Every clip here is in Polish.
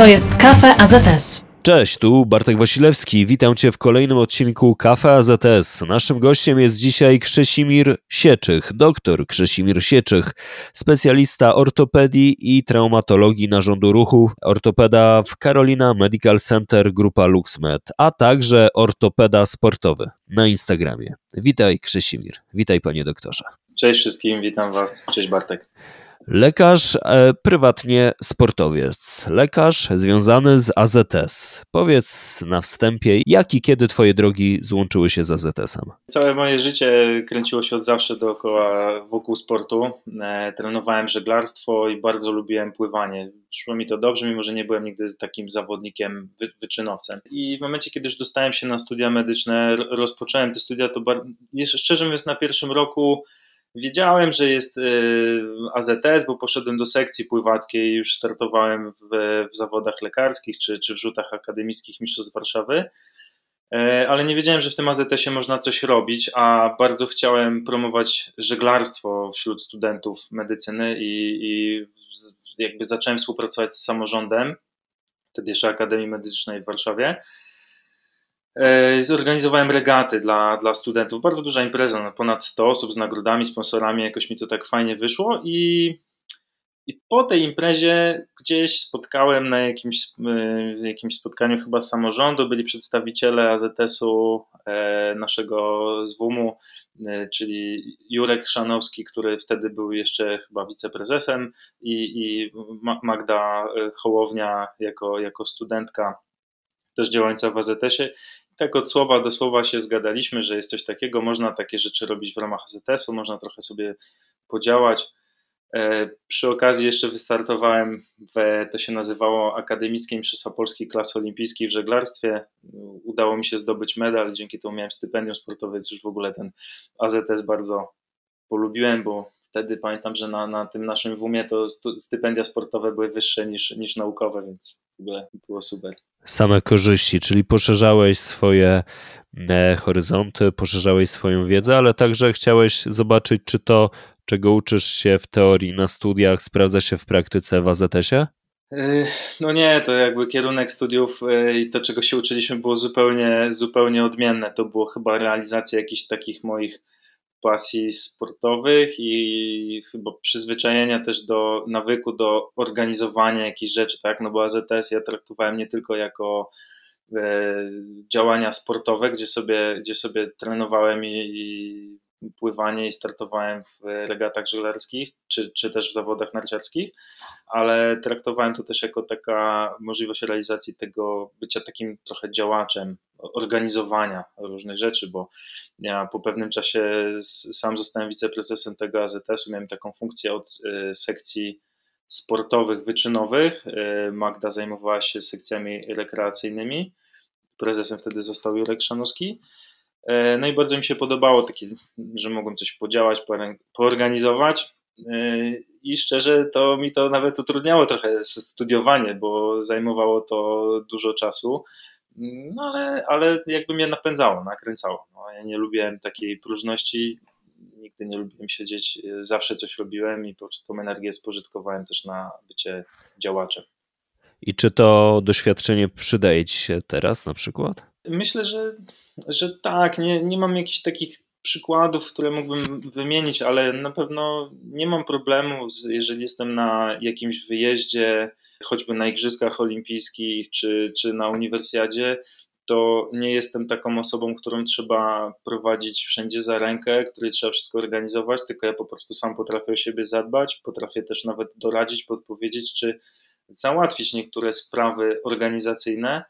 To jest Kafe AZS. Cześć, tu Bartek Wasilewski. Witam Cię w kolejnym odcinku Kafe AZS. Naszym gościem jest dzisiaj Krzesimir Sieczych, doktor Krzesimir Sieczych, specjalista ortopedii i traumatologii narządu ruchu, ortopeda w Carolina Medical Center Grupa LuxMed, a także ortopeda sportowy na Instagramie. Witaj Krzesimir, witaj panie doktorze. Cześć wszystkim, witam Was. Cześć Bartek. Lekarz, e, prywatnie sportowiec. Lekarz związany z AZS. Powiedz na wstępie, jak i kiedy twoje drogi złączyły się z AZS-em? Całe moje życie kręciło się od zawsze dookoła, wokół sportu. E, trenowałem żeglarstwo i bardzo lubiłem pływanie. Szło mi to dobrze, mimo że nie byłem nigdy takim zawodnikiem, wy, wyczynowcem. I w momencie, kiedy już dostałem się na studia medyczne, rozpocząłem te studia, to bar- jeszcze szczerze mówiąc na pierwszym roku Wiedziałem, że jest y, AZS, bo poszedłem do sekcji pływackiej, już startowałem w, w zawodach lekarskich czy, czy w rzutach akademickich Mistrzostw Warszawy, e, ale nie wiedziałem, że w tym AZS-ie można coś robić, a bardzo chciałem promować żeglarstwo wśród studentów medycyny i, i jakby zacząłem współpracować z samorządem, wtedy jeszcze Akademii Medycznej w Warszawie zorganizowałem regaty dla, dla studentów. Bardzo duża impreza, no ponad 100 osób z nagrodami, sponsorami. Jakoś mi to tak fajnie wyszło. I, i po tej imprezie gdzieś spotkałem na jakimś, e, jakimś spotkaniu chyba samorządu, byli przedstawiciele AZS-u e, naszego ZWM-u, czyli Jurek Szanowski, który wtedy był jeszcze chyba wiceprezesem i, i Magda Hołownia jako, jako studentka też działająca w AZS-ie. tak od słowa do słowa się zgadaliśmy, że jest coś takiego, można takie rzeczy robić w ramach AZS-u, można trochę sobie podziałać. E, przy okazji jeszcze wystartowałem w, to się nazywało Akademickie Mistrzostwa Polskiej Klasy Olimpijskiej w żeglarstwie. Udało mi się zdobyć medal, dzięki temu miałem stypendium sportowe, więc już w ogóle ten AZS bardzo polubiłem, bo wtedy pamiętam, że na, na tym naszym WUM-ie to stypendia sportowe były wyższe niż, niż naukowe, więc w ogóle było super same korzyści, czyli poszerzałeś swoje e, horyzonty, poszerzałeś swoją wiedzę, ale także chciałeś zobaczyć, czy to, czego uczysz się w teorii na studiach, sprawdza się w praktyce w AZS-ie? E, no nie, to jakby kierunek studiów e, i to, czego się uczyliśmy, było zupełnie, zupełnie odmienne. To było chyba realizacja jakichś takich moich pasji sportowych i chyba przyzwyczajenia też do nawyku do organizowania jakichś rzeczy, tak? No bo AZS ja traktowałem nie tylko jako e, działania sportowe, gdzie sobie, gdzie sobie trenowałem i, i pływanie i startowałem w regatach żeglarskich, czy, czy też w zawodach narciarskich, ale traktowałem to też jako taka możliwość realizacji tego bycia takim trochę działaczem, organizowania różnych rzeczy, bo ja po pewnym czasie sam zostałem wiceprezesem tego AZS-u, miałem taką funkcję od y, sekcji sportowych, wyczynowych. Y, Magda zajmowała się sekcjami rekreacyjnymi. Prezesem wtedy został Jurek Szanowski. Y, no i bardzo mi się podobało takie, że mogłem coś podziałać, poorganizować. I szczerze, to mi to nawet utrudniało trochę studiowanie, bo zajmowało to dużo czasu. No ale, ale jakby mnie napędzało, nakręcało. No, ja nie lubiłem takiej próżności, nigdy nie lubiłem siedzieć, zawsze coś robiłem i po prostu tą energię spożytkowałem też na bycie działaczem. I czy to doświadczenie przydaje Ci się teraz na przykład? Myślę, że, że tak. Nie, nie mam jakichś takich przykładów, które mógłbym wymienić, ale na pewno nie mam problemu, z, jeżeli jestem na jakimś wyjeździe, choćby na Igrzyskach Olimpijskich czy, czy na Uniwersjadzie, to nie jestem taką osobą, którą trzeba prowadzić wszędzie za rękę, której trzeba wszystko organizować, tylko ja po prostu sam potrafię o siebie zadbać, potrafię też nawet doradzić, podpowiedzieć, czy załatwić niektóre sprawy organizacyjne,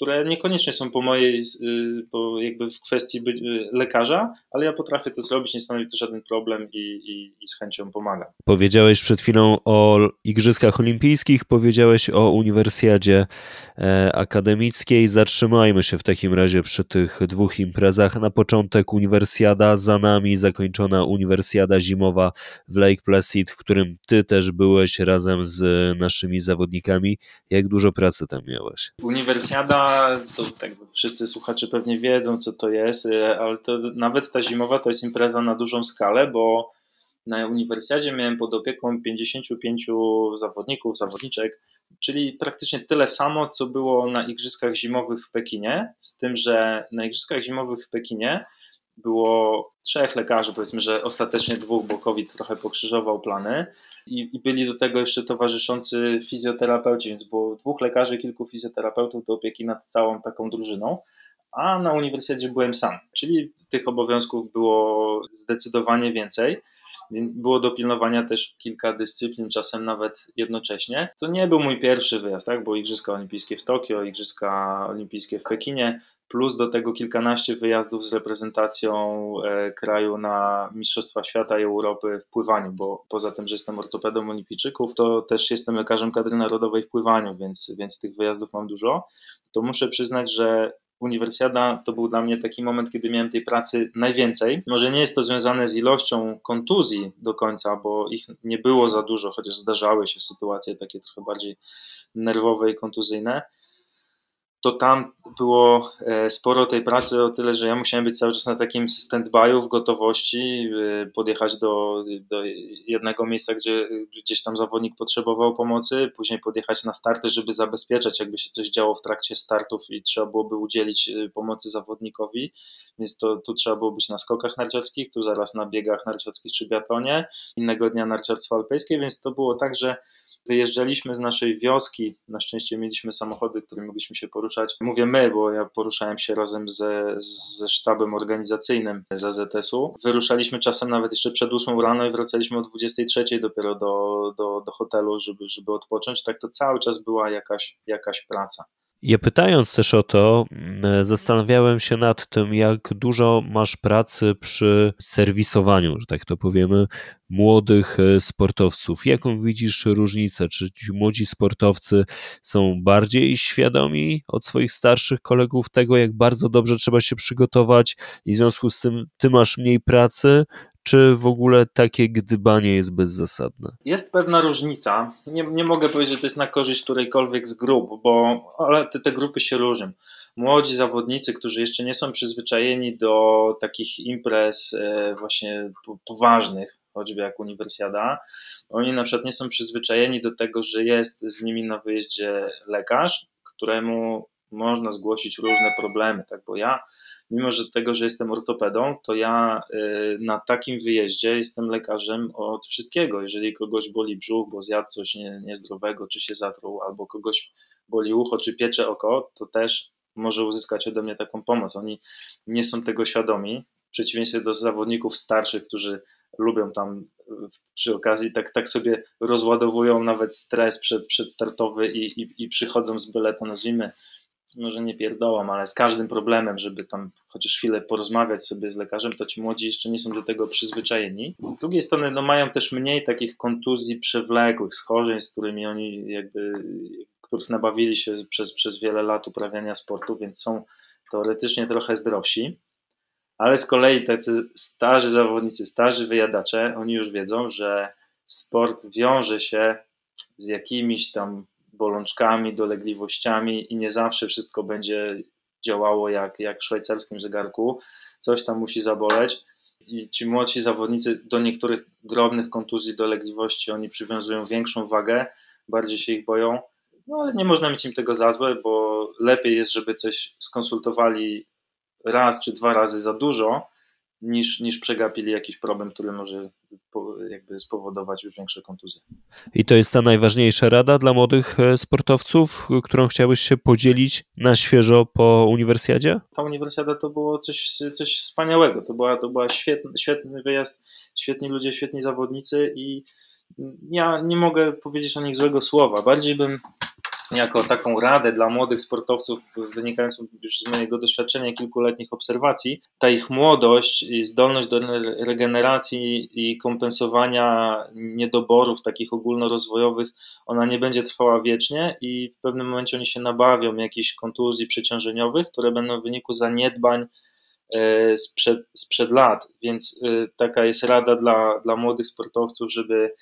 które niekoniecznie są po mojej, y, po jakby w kwestii y, lekarza, ale ja potrafię to zrobić, nie stanowi to żaden problem i, i, i z chęcią pomagam. Powiedziałeś przed chwilą o Igrzyskach Olimpijskich, powiedziałeś o Uniwersjadzie e, Akademickiej. Zatrzymajmy się w takim razie przy tych dwóch imprezach. Na początek Uniwersjada, za nami zakończona Uniwersjada Zimowa w Lake Placid, w którym ty też byłeś razem z naszymi zawodnikami. Jak dużo pracy tam miałeś? Uniwersjada to tak wszyscy słuchacze pewnie wiedzą, co to jest, e, ale to nawet ta zimowa to jest impreza na dużą skalę, bo Na uniwersjadzie miałem pod opieką 55 zawodników, zawodniczek, czyli praktycznie tyle samo, co było na Igrzyskach Zimowych w Pekinie, z tym, że na Igrzyskach Zimowych w Pekinie było trzech lekarzy, powiedzmy, że ostatecznie dwóch, bo COVID trochę pokrzyżował plany. I, i, byli do tego jeszcze towarzyszący fizjoterapeuci, więc było dwóch lekarzy, kilku fizjoterapeutów do opieki nad całą taką drużyną, a na uniwersytecie byłem sam, czyli tych obowiązków było zdecydowanie więcej więc było do pilnowania też kilka dyscyplin, czasem nawet jednocześnie. To nie był mój pierwszy wyjazd, tak? Bo Igrzyska Olimpijskie w Tokio, Igrzyska Olimpijskie w Pekinie, plus do tego kilkanaście wyjazdów z reprezentacją e, kraju na Mistrzostwa Świata i Europy w pływaniu, bo poza tym, że jestem ortopedą olimpijczyków, to też jestem lekarzem kadry narodowej w pływaniu, więc, więc tych wyjazdów mam dużo. To muszę przyznać, że Uniwersjada to był dla mnie taki moment, kiedy miałem tej pracy najwięcej. Może nie jest to związane z ilością kontuzji do końca, bo ich nie było za dużo, chociaż zdarzały się sytuacje takie trochę bardziej nerwowe i kontuzyjne to tam było e, sporo tej pracy, o tyle, że ja musiałem być cały czas na takim stand-by'u w gotowości, e, podjechać do, do jednego miejsca, gdzie gdzieś tam zawodnik potrzebował pomocy, później podjechać na starty, żeby zabezpieczać, jakby się coś działo w trakcie startów i trzeba byłoby udzielić e, pomocy zawodnikowi, więc to tu trzeba było być na skokach narciarskich, tu zaraz na biegach narciarskich czy biatlonie, innego dnia narciarstwo alpejskie, więc to było tak, że Wyjeżdżaliśmy z naszej wioski, na szczęście mieliśmy samochody, którymi mogliśmy się poruszać. Mówię my, bo ja poruszałem się razem ze, ze sztabem organizacyjnym ZZS-u. Wyruszaliśmy czasem nawet jeszcze przed 8 rano i wracaliśmy o 23 dopiero do, do, do hotelu, żeby, żeby odpocząć. Tak to cały czas była jakaś, jakaś praca. Ja pytając też o to, mm, zastanawiałem się nad tym, jak dużo masz pracy przy serwisowaniu, że tak to powiemy, młodych e, sportowców. Jaką widzisz różnicę? Czy ci młodzi sportowcy są bardziej świadomi od swoich starszych kolegów tego, jak bardzo dobrze trzeba się przygotować i w związku z tym ty masz mniej pracy, czy w ogóle takie gdybanie jest bezzasadne? Jest pewna różnica. Nie, nie mogę powiedzieć, że to jest na korzyść którejkolwiek z grup, bo ale te, te grupy się różnią. Młodzi zawodnicy, którzy jeszcze nie są przyzwyczajeni do takich imprez e, właśnie poważnych, choćby jak uniwersjada, oni na przykład nie są przyzwyczajeni do tego, że jest z nimi na wyjeździe lekarz, któremu można zgłosić różne problemy, tak, bo ja, mimo że tego, że jestem ortopedą, to ja y, na takim wyjeździe jestem lekarzem od wszystkiego. Jeżeli kogoś boli brzuch, bo zjadł coś nie, niezdrowego, czy się zatruł, albo kogoś boli ucho, czy piecze oko, to też może uzyskać ode mnie taką pomoc. Oni nie są tego świadomi, w przeciwieństwie do zawodników starszych, którzy lubią tam przy okazji tak, tak sobie rozładowują nawet stres przed, przedstartowy i, i, i przychodzą z byle to nazwijmy może nie pierdołam, ale z każdym problemem, żeby tam chociaż chwilę porozmawiać sobie z lekarzem, to ci młodzi jeszcze nie są do tego przyzwyczajeni. Z drugiej strony no, mają też mniej takich kontuzji przewlekłych, schorzeń, z którymi oni jakby, których nabawili się przez, przez wiele lat uprawiania sportu, więc są teoretycznie trochę zdrowsi. Ale z kolei tacy starzy zawodnicy, starzy wyjadacze, oni już wiedzą, że sport wiąże się z jakimiś tam bolączkami, dolegliwościami i nie zawsze wszystko będzie działało jak, jak w szwajcarskim zegarku. Coś tam musi zaboleć. I ci młodsi zawodnicy do niektórych drobnych kontuzji, dolegliwości oni przywiązują większą wagę, bardziej się ich boją. No ale nie można mieć im tego za złe, bo lepiej jest, żeby coś skonsultowali raz czy dwa razy za dużo, niż, niż przegapili jakiś problem, który może jakby spowodować już większe kontuzje. I to jest ta najważniejsza rada dla młodych e, sportowców, którą chciałbyś się podzielić na świeżo po uniwersjadzie? Ta uniwersjada to było coś, coś wspaniałego. To była, to była świetny, świetny wyjazd, świetni ludzie, świetni zawodnicy i ja nie mogę powiedzieć o nich złego słowa. Bardziej bym jako taką radę dla młodych sportowców, wynikającą już z mojego doświadczenia kilkuletnich obserwacji, ta ich młodość i zdolność do regeneracji i kompensowania niedoborów takich ogólnorozwojowych, ona nie będzie trwała wiecznie i w pewnym momencie oni się nabawią jakichś kontuzji przeciążeniowych, które będą w wyniku zaniedbań e, sprzed, sprzed lat. Więc e, taka jest rada dla, dla młodych sportowców, żeby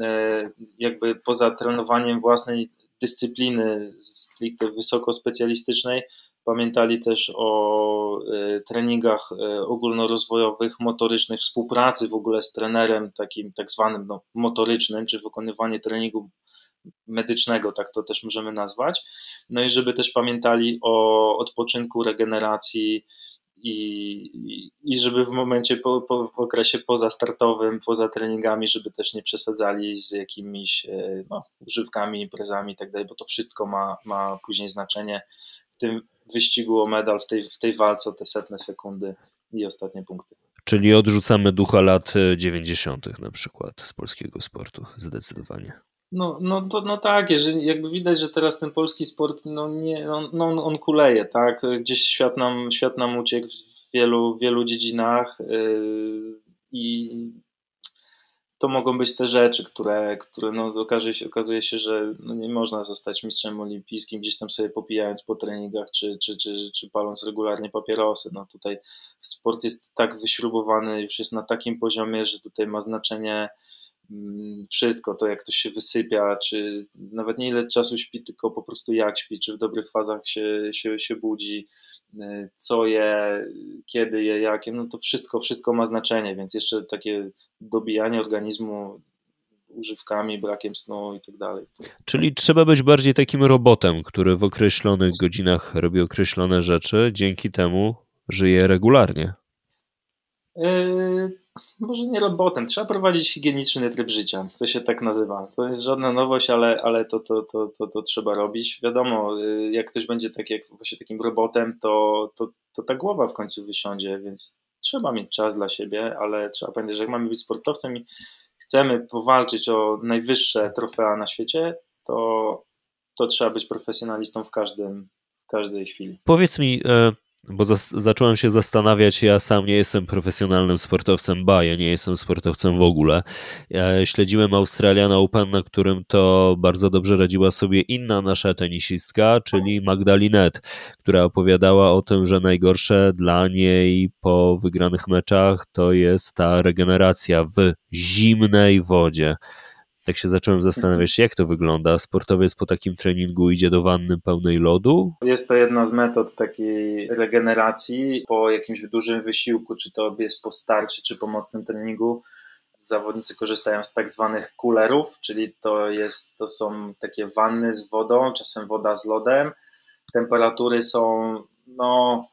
e, jakby poza trenowaniem własnej dyscypliny stricte wysoko specjalistycznej, pamiętali też o y, treningach y, ogólnorozwojowych, motorycznych, współpracy w ogóle z trenerem takim tak zwanym no, motorycznym, czy wykonywanie treningu medycznego, tak to też możemy nazwać. No i żeby też pamiętali o odpoczynku, regeneracji, i, i żeby w momencie, po, po, w okresie pozastartowym, poza treningami, żeby też nie przesadzali z jakimiś e, no, używkami, imprezami i tak bo to wszystko ma, ma później znaczenie w tym wyścigu o medal, w tej, w tej walce o te setne sekundy i ostatnie punkty. Czyli odrzucamy ducha lat 90. na przykład z polskiego sportu, zdecydowanie. No, no, to, no tak, jeżeli jakby widać, że teraz ten polski sport, no nie, on, no, on kuleje, tak, gdzieś świat nam, świat nam uciekł w wielu, wielu dziedzinach yy, i to mogą być te rzeczy, które, które no, okazuje, się, okazuje się, że no nie można zostać mistrzem olimpijskim gdzieś tam sobie popijając po treningach, czy, czy, czy, czy paląc regularnie papierosy. No tutaj sport jest tak wyśrubowany, już jest na takim poziomie, że tutaj ma znaczenie wszystko, to jak ktoś się wysypia, czy nawet nie ile czasu śpi, tylko po prostu jak śpi, czy w dobrych fazach się, się, się budzi, y, co je, kiedy je, jakie, no to wszystko, wszystko ma znaczenie, więc jeszcze takie dobijanie organizmu używkami, brakiem snu i tak dalej. Czyli trzeba być bardziej takim robotem, który w określonych godzinach robi określone rzeczy, dzięki temu żyje regularnie. Yy może nie robotem, trzeba prowadzić higieniczny tryb życia, to się tak nazywa. To jest żadna nowość, ale, ale to, to, to, to, to trzeba robić. Wiadomo, y, jak ktoś będzie tak jak właśnie takim robotem, to, to, to ta głowa w końcu wysiądzie, więc trzeba mieć czas dla siebie, ale trzeba pamiętać, że jak mamy być sportowcem i chcemy powalczyć o najwyższe trofea na świecie, to, to trzeba być profesjonalistą w każdym, w każdej chwili. Powiedz mi, e, bo zacząłem się zastanawiać, ja sam nie jestem profesjonalnym sportowcem, ba, ja nie jestem sportowcem w ogóle. Ja śledziłem Australian Open, na którym to bardzo dobrze radziła sobie inna nasza tenisistka, czyli Magdalinet, która opowiadała o tym, że najgorsze dla niej po wygranych meczach to jest ta regeneracja w zimnej wodzie tak się zacząłem zastanawiać, jak to wygląda. Sportowiec po takim treningu idzie do wanny pełnej lodu? Jest to jedna z metod takiej regeneracji po jakimś dużym wysiłku, czy to jest po starcie, czy po mocnym treningu. Zawodnicy korzystają z tak zwanych kulerów, czyli to, jest, to są takie wanny z wodą, czasem woda z lodem. Temperatury są no,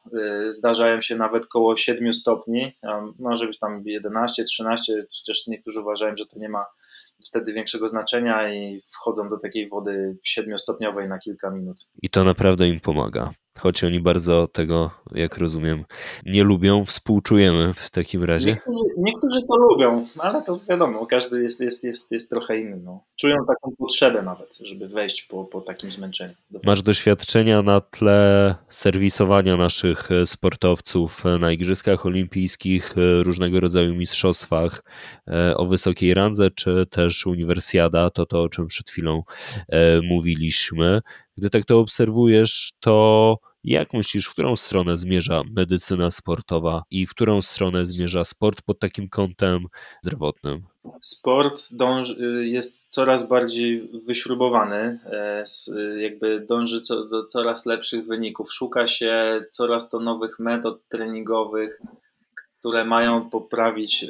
y, zdarzają się nawet koło 7 stopni, może być tam 11, 13, chociaż niektórzy uważają, że to nie ma wtedy większego znaczenia i wchodzą do takiej wody siedmiostopniowej na kilka minut. I to naprawdę im pomaga choć oni bardzo tego, jak rozumiem, nie lubią, współczujemy w takim razie. Niektórzy, niektórzy to lubią, ale to wiadomo, każdy jest, jest, jest, jest trochę inny. No. Czują taką potrzebę nawet, żeby wejść po, po takim zmęczeniu. Masz doświadczenia na tle serwisowania naszych e, sportowców e, na Igrzyskach Olimpijskich, e, różnego rodzaju mistrzostwach o wysokiej randze, czy też uniwersjada, to to, o czym przed chwilą mówiliśmy. Gdy tak to obserwujesz, to jak myślisz, w którą stronę zmierza medycyna sportowa i w którą stronę zmierza sport pod takim kątem zdrowotnym? Sport dąży, jest coraz bardziej wyśrubowany, e, jakby dąży co, do coraz lepszych wyników. Szuka się coraz to nowych metod treningowych, które mają poprawić e,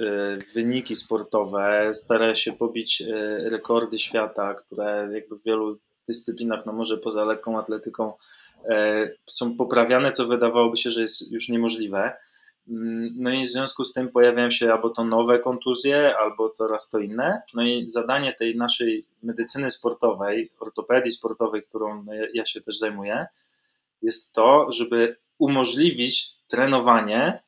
wyniki sportowe. Stara się pobić e, rekordy świata, które jakby w wielu dyscyplinach, no może poza lekką atletyką, e, są poprawiane, co wydawałoby się, że jest już niemożliwe. Mm, no i w związku z tym pojawiają się albo to nowe kontuzje, albo coraz to inne. No i zadanie tej naszej medycyny sportowej, ortopedii sportowej, którą no ja się też zajmuję, jest to, żeby umożliwić trenowanie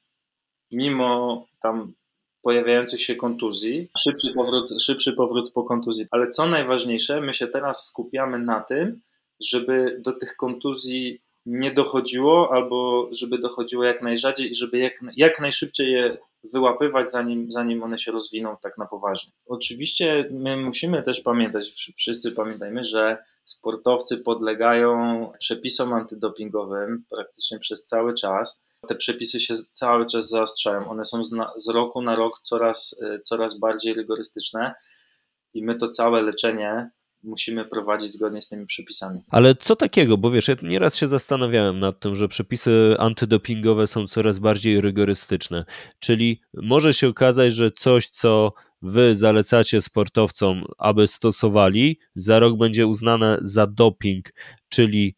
mimo tam pojawiających się kontuzji, szybszy powrót, szybszy powrót po kontuzji. Ale co najważniejsze, my się teraz skupiamy na tym, żeby do tych kontuzji nie dochodziło, albo żeby dochodziło jak najrzadziej i żeby jak, jak najszybciej je wyłapywać, zanim, zanim one się rozwiną tak na poważnie. Oczywiście my musimy też pamiętać, wszyscy pamiętajmy, że sportowcy podlegają przepisom antydopingowym praktycznie przez cały czas. Te przepisy się cały czas zaostrzają. One są z, roku na rok coraz, coraz bardziej rygorystyczne i my to całe leczenie musimy prowadzić zgodnie z tymi przepisami. Ale co takiego, bo wiesz, ja nieraz się zastanawiałem nad tym, że przepisy antydopingowe są coraz bardziej rygorystyczne, czyli może się okazać, że coś, co wy zalecacie sportowcom, aby stosowali, za rok będzie uznane za doping, czyli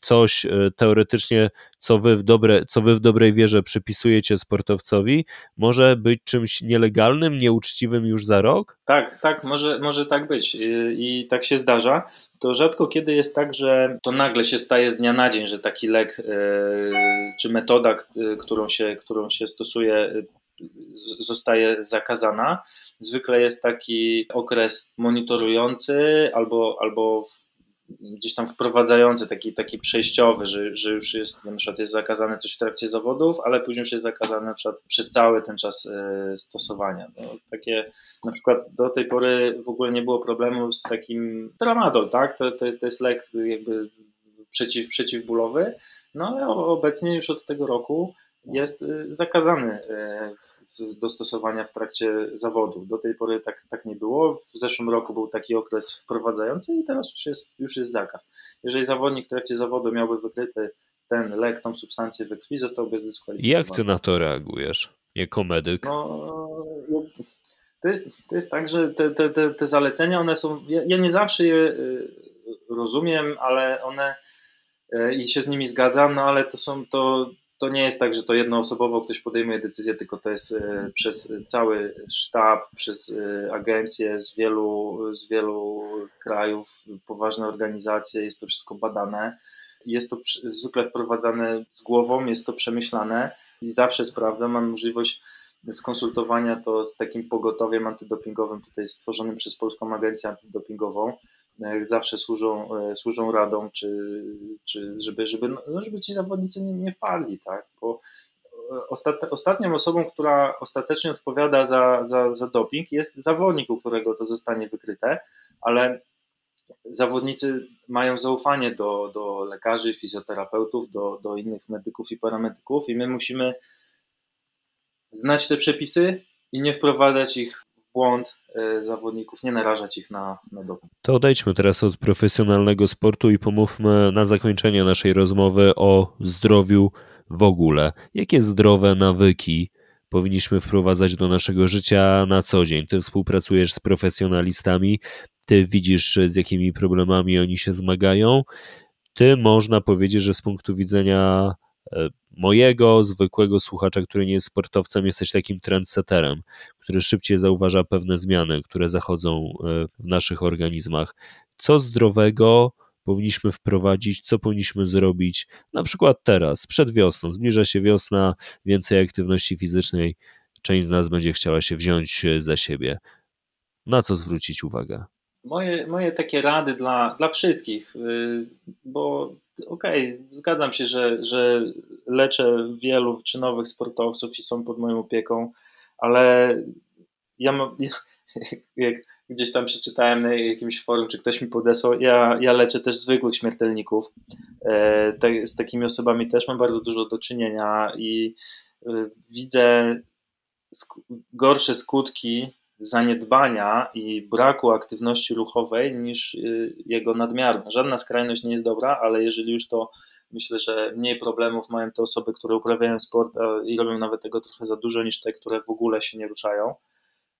coś e, teoretycznie, co wy, w dobre, co wy w dobrej wierze przypisujecie sportowcowi, może być czymś nielegalnym, nieuczciwym już za rok? Tak, tak, może, może tak być I, tak się zdarza. To rzadko kiedy jest tak, że to nagle się staje z dnia na dzień, że taki lek yy, czy metoda, którą się, którą się stosuje, zostaje zakazana. Zwykle jest taki okres monitorujący albo, albo gdzieś tam wprowadzający, taki, taki przejściowy, że, że już jest, na przykład jest zakazane coś w trakcie zawodów, ale później już jest zakazane na przykład przez cały ten czas e, stosowania. No, takie, na przykład do tej pory w ogóle nie było problemu z takim tramadol, tak? To, to, jest, to jest lek jakby przeciw, przeciwbólowy, no ale obecnie już od tego roku jest y, zakazany y, do stosowania w trakcie zawodu. Do tej pory tak, tak nie było. W zeszłym roku był taki okres wprowadzający i teraz już jest, już jest zakaz. Jeżeli zawodnik w trakcie zawodu miałby wykryty ten lek, tą substancję we krwi, zostałby zdyskwalifikowany. Jak ty na to reagujesz jako medyk? No, to, jest, to jest tak, że te, te, te, te zalecenia, one są, ja, ja nie zawsze je y, rozumiem, ale one i się z nimi zgadzam, no ale to są to to nie jest tak, że to jednoosobowo ktoś podejmuje decyzję, tylko to jest e, przez cały sztab, przez e, agencje z wielu, z wielu krajów, poważne organizacje, jest to wszystko badane. Jest to zwykle wprowadzane z głową, jest to przemyślane i zawsze sprawdzam, mam możliwość skonsultowania to z takim pogotowiem antydopingowym tutaj stworzonym przez Polską Agencję Antydopingową. E, zawsze służą, e, służą radą, czy, czy żeby, żeby, no, żeby ci zawodnicy nie, nie wpadli, tak? Bo e, ostatnią osobą, która ostatecznie odpowiada za, za, za doping jest zawodnik, u którego to zostanie wykryte, ale zawodnicy mają zaufanie do, do lekarzy, fizjoterapeutów, do, do innych medyków i paramedyków i my musimy znać te przepisy i nie wprowadzać ich w błąd e, zawodników, nie narażać ich na, na. To odejdźmy teraz od profesjonalnego sportu i pomówmy na zakończenie naszej rozmowy o zdrowiu w ogóle. Jakie zdrowe nawyki powinniśmy wprowadzać do naszego życia na co dzień? Ty współpracujesz z profesjonalistami, ty widzisz z jakimi problemami oni się zmagają. Ty można powiedzieć, że z punktu widzenia mojego zwykłego słuchacza, który nie jest sportowcem, jesteś takim trendseterem, który szybciej zauważa pewne zmiany, które zachodzą e, w naszych organizmach. Co zdrowego powinniśmy wprowadzić, co powinniśmy zrobić, na przykład teraz, przed wiosną. Zbliża się wiosna, więcej aktywności fizycznej, część z nas będzie chciała się wziąć e, za siebie. Na co zwrócić uwagę? Moje, moje takie rady dla, dla wszystkich, y, bo okej, okay, zgadzam się, że, że leczę wielu czynowych sportowców i są pod moją opieką, ale ja mam, jak gdzieś tam przeczytałem na jakimś forum, czy ktoś mi podesłał, ja, ja leczę też zwykłych śmiertelników. E, z takimi osobami też mam bardzo dużo do czynienia i e, widzę gorsze skutki zaniedbania i braku aktywności ruchowej niż y, jego nadmiarna. Żadna skrajność nie jest dobra, ale jeżeli już to myślę, że mniej problemów mają te osoby, które uprawiają sport i robią nawet tego trochę za dużo niż te, które w ogóle się nie ruszają.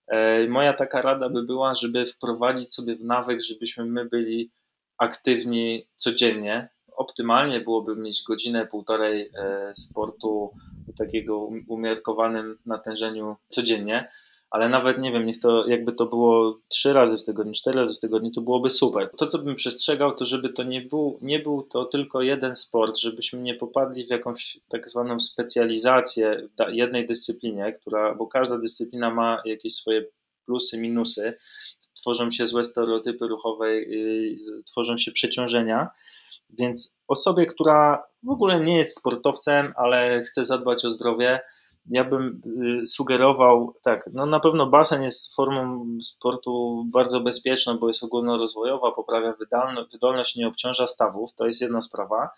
E, moja taka rada by była, żeby wprowadzić sobie w nawyk, żebyśmy my byli aktywni codziennie. Optymalnie byłoby mieć godzinę, półtorej e, sportu takiego umiarkowanym natężeniu codziennie ale nawet nie wiem, niech to jakby to było trzy razy w tygodniu, cztery razy w tygodniu, to byłoby super. To, co bym przestrzegał, to żeby to nie był, nie był to tylko jeden sport, żebyśmy nie popadli w jakąś tak zwaną specjalizację w jednej dyscyplinie, która, bo każda dyscyplina ma jakieś swoje plusy, minusy, tworzą się złe stereotypy ruchowe, tworzą się przeciążenia. Więc osobie, która w ogóle nie jest sportowcem, ale chce zadbać o zdrowie, ja bym y, sugerował, tak, no na pewno basen jest formą sportu bardzo bezpieczną, bo jest ogólnorozwojowa, poprawia wydolność, nie obciąża stawów, to jest jedna sprawa.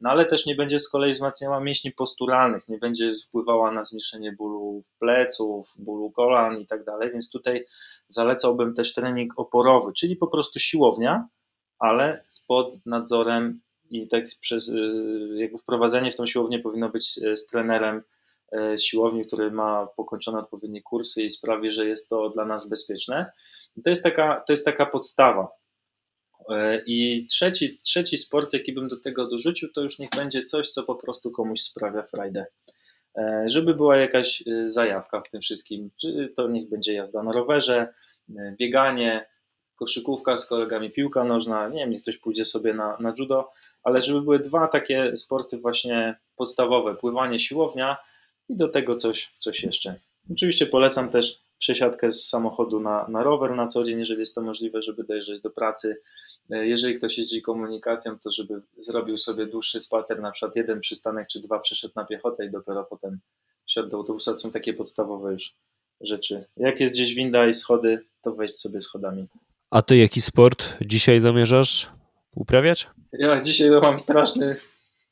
no ale też nie będzie z kolei wzmacniała mięśni posturalnych, nie będzie wpływała na zmniejszenie bólu pleców, bólu kolan i tak dalej, więc tutaj zalecałbym też trening oporowy, czyli po prostu siłownia, ale pod nadzorem i tak przez y, jakby wprowadzenie w tą siłownię powinno być z trenerem y, siłowni, który ma pokończone odpowiednie kursy i sprawi, że jest to dla nas bezpieczne. To jest taka, to jest taka podstawa. E, I trzeci, trzeci sport, jaki bym do tego dorzucił, to już niech będzie coś, co po prostu komuś sprawia frajdę. E, żeby była jakaś e, zajawka w tym wszystkim, to niech będzie jazda na rowerze, bieganie, koszykówka z kolegami, piłka nożna, nie wiem, niech ktoś pójdzie sobie na, na judo, ale żeby były dwa takie sporty właśnie podstawowe, pływanie, siłownia i do tego coś, coś jeszcze. Oczywiście polecam też przesiadkę z samochodu na, na rower na co dzień, jeżeli jest to możliwe, żeby dojrzeć do pracy. E, jeżeli ktoś jeździ komunikacją, to żeby zrobił sobie dłuższy spacer, na przykład jeden przystanek czy dwa przeszedł na piechotę i dopiero potem wsiadł do autobusa. To są takie podstawowe już rzeczy. Jak jest gdzieś winda i schody, to wejść sobie schodami. A ty jaki sport dzisiaj zamierzasz uprawiać? Ja dzisiaj mam straszny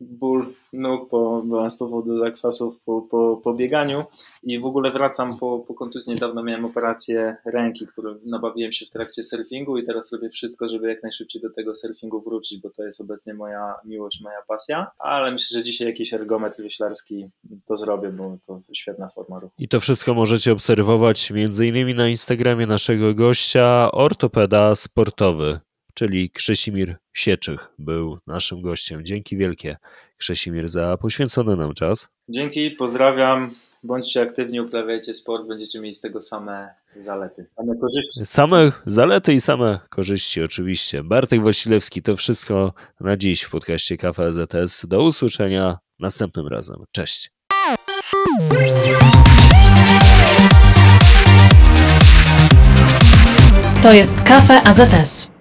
ból nóg po, z powodu zakwasów po, po, po bieganiu i w ogóle wracam po, po kontuzji. Niedawno miałem operację ręki, którą nabawiłem się w trakcie surfingu i teraz robię wszystko, żeby jak najszybciej do tego surfingu wrócić, bo to jest obecnie moja miłość, moja pasja, ale myślę, że dzisiaj jakiś ergometr wyślarski to zrobię, bo to świetna forma ruchu. I to wszystko możecie obserwować innymi na Instagramie naszego gościa, ortopeda sportowy czyli Krzesimir Sieczych był naszym gościem. Dzięki wielkie, Krzesimir, za poświęcony nam czas. Dzięki, pozdrawiam. Bądźcie aktywni, uprawiajcie sport, będziecie mieli z tego same zalety, same korzyści. Same zalety i same korzyści, oczywiście. Bartek Wasilewski, to wszystko na dziś w podcaście Kafe ZS. Do usłyszenia następnym razem. Cześć. To jest Kafe AZS.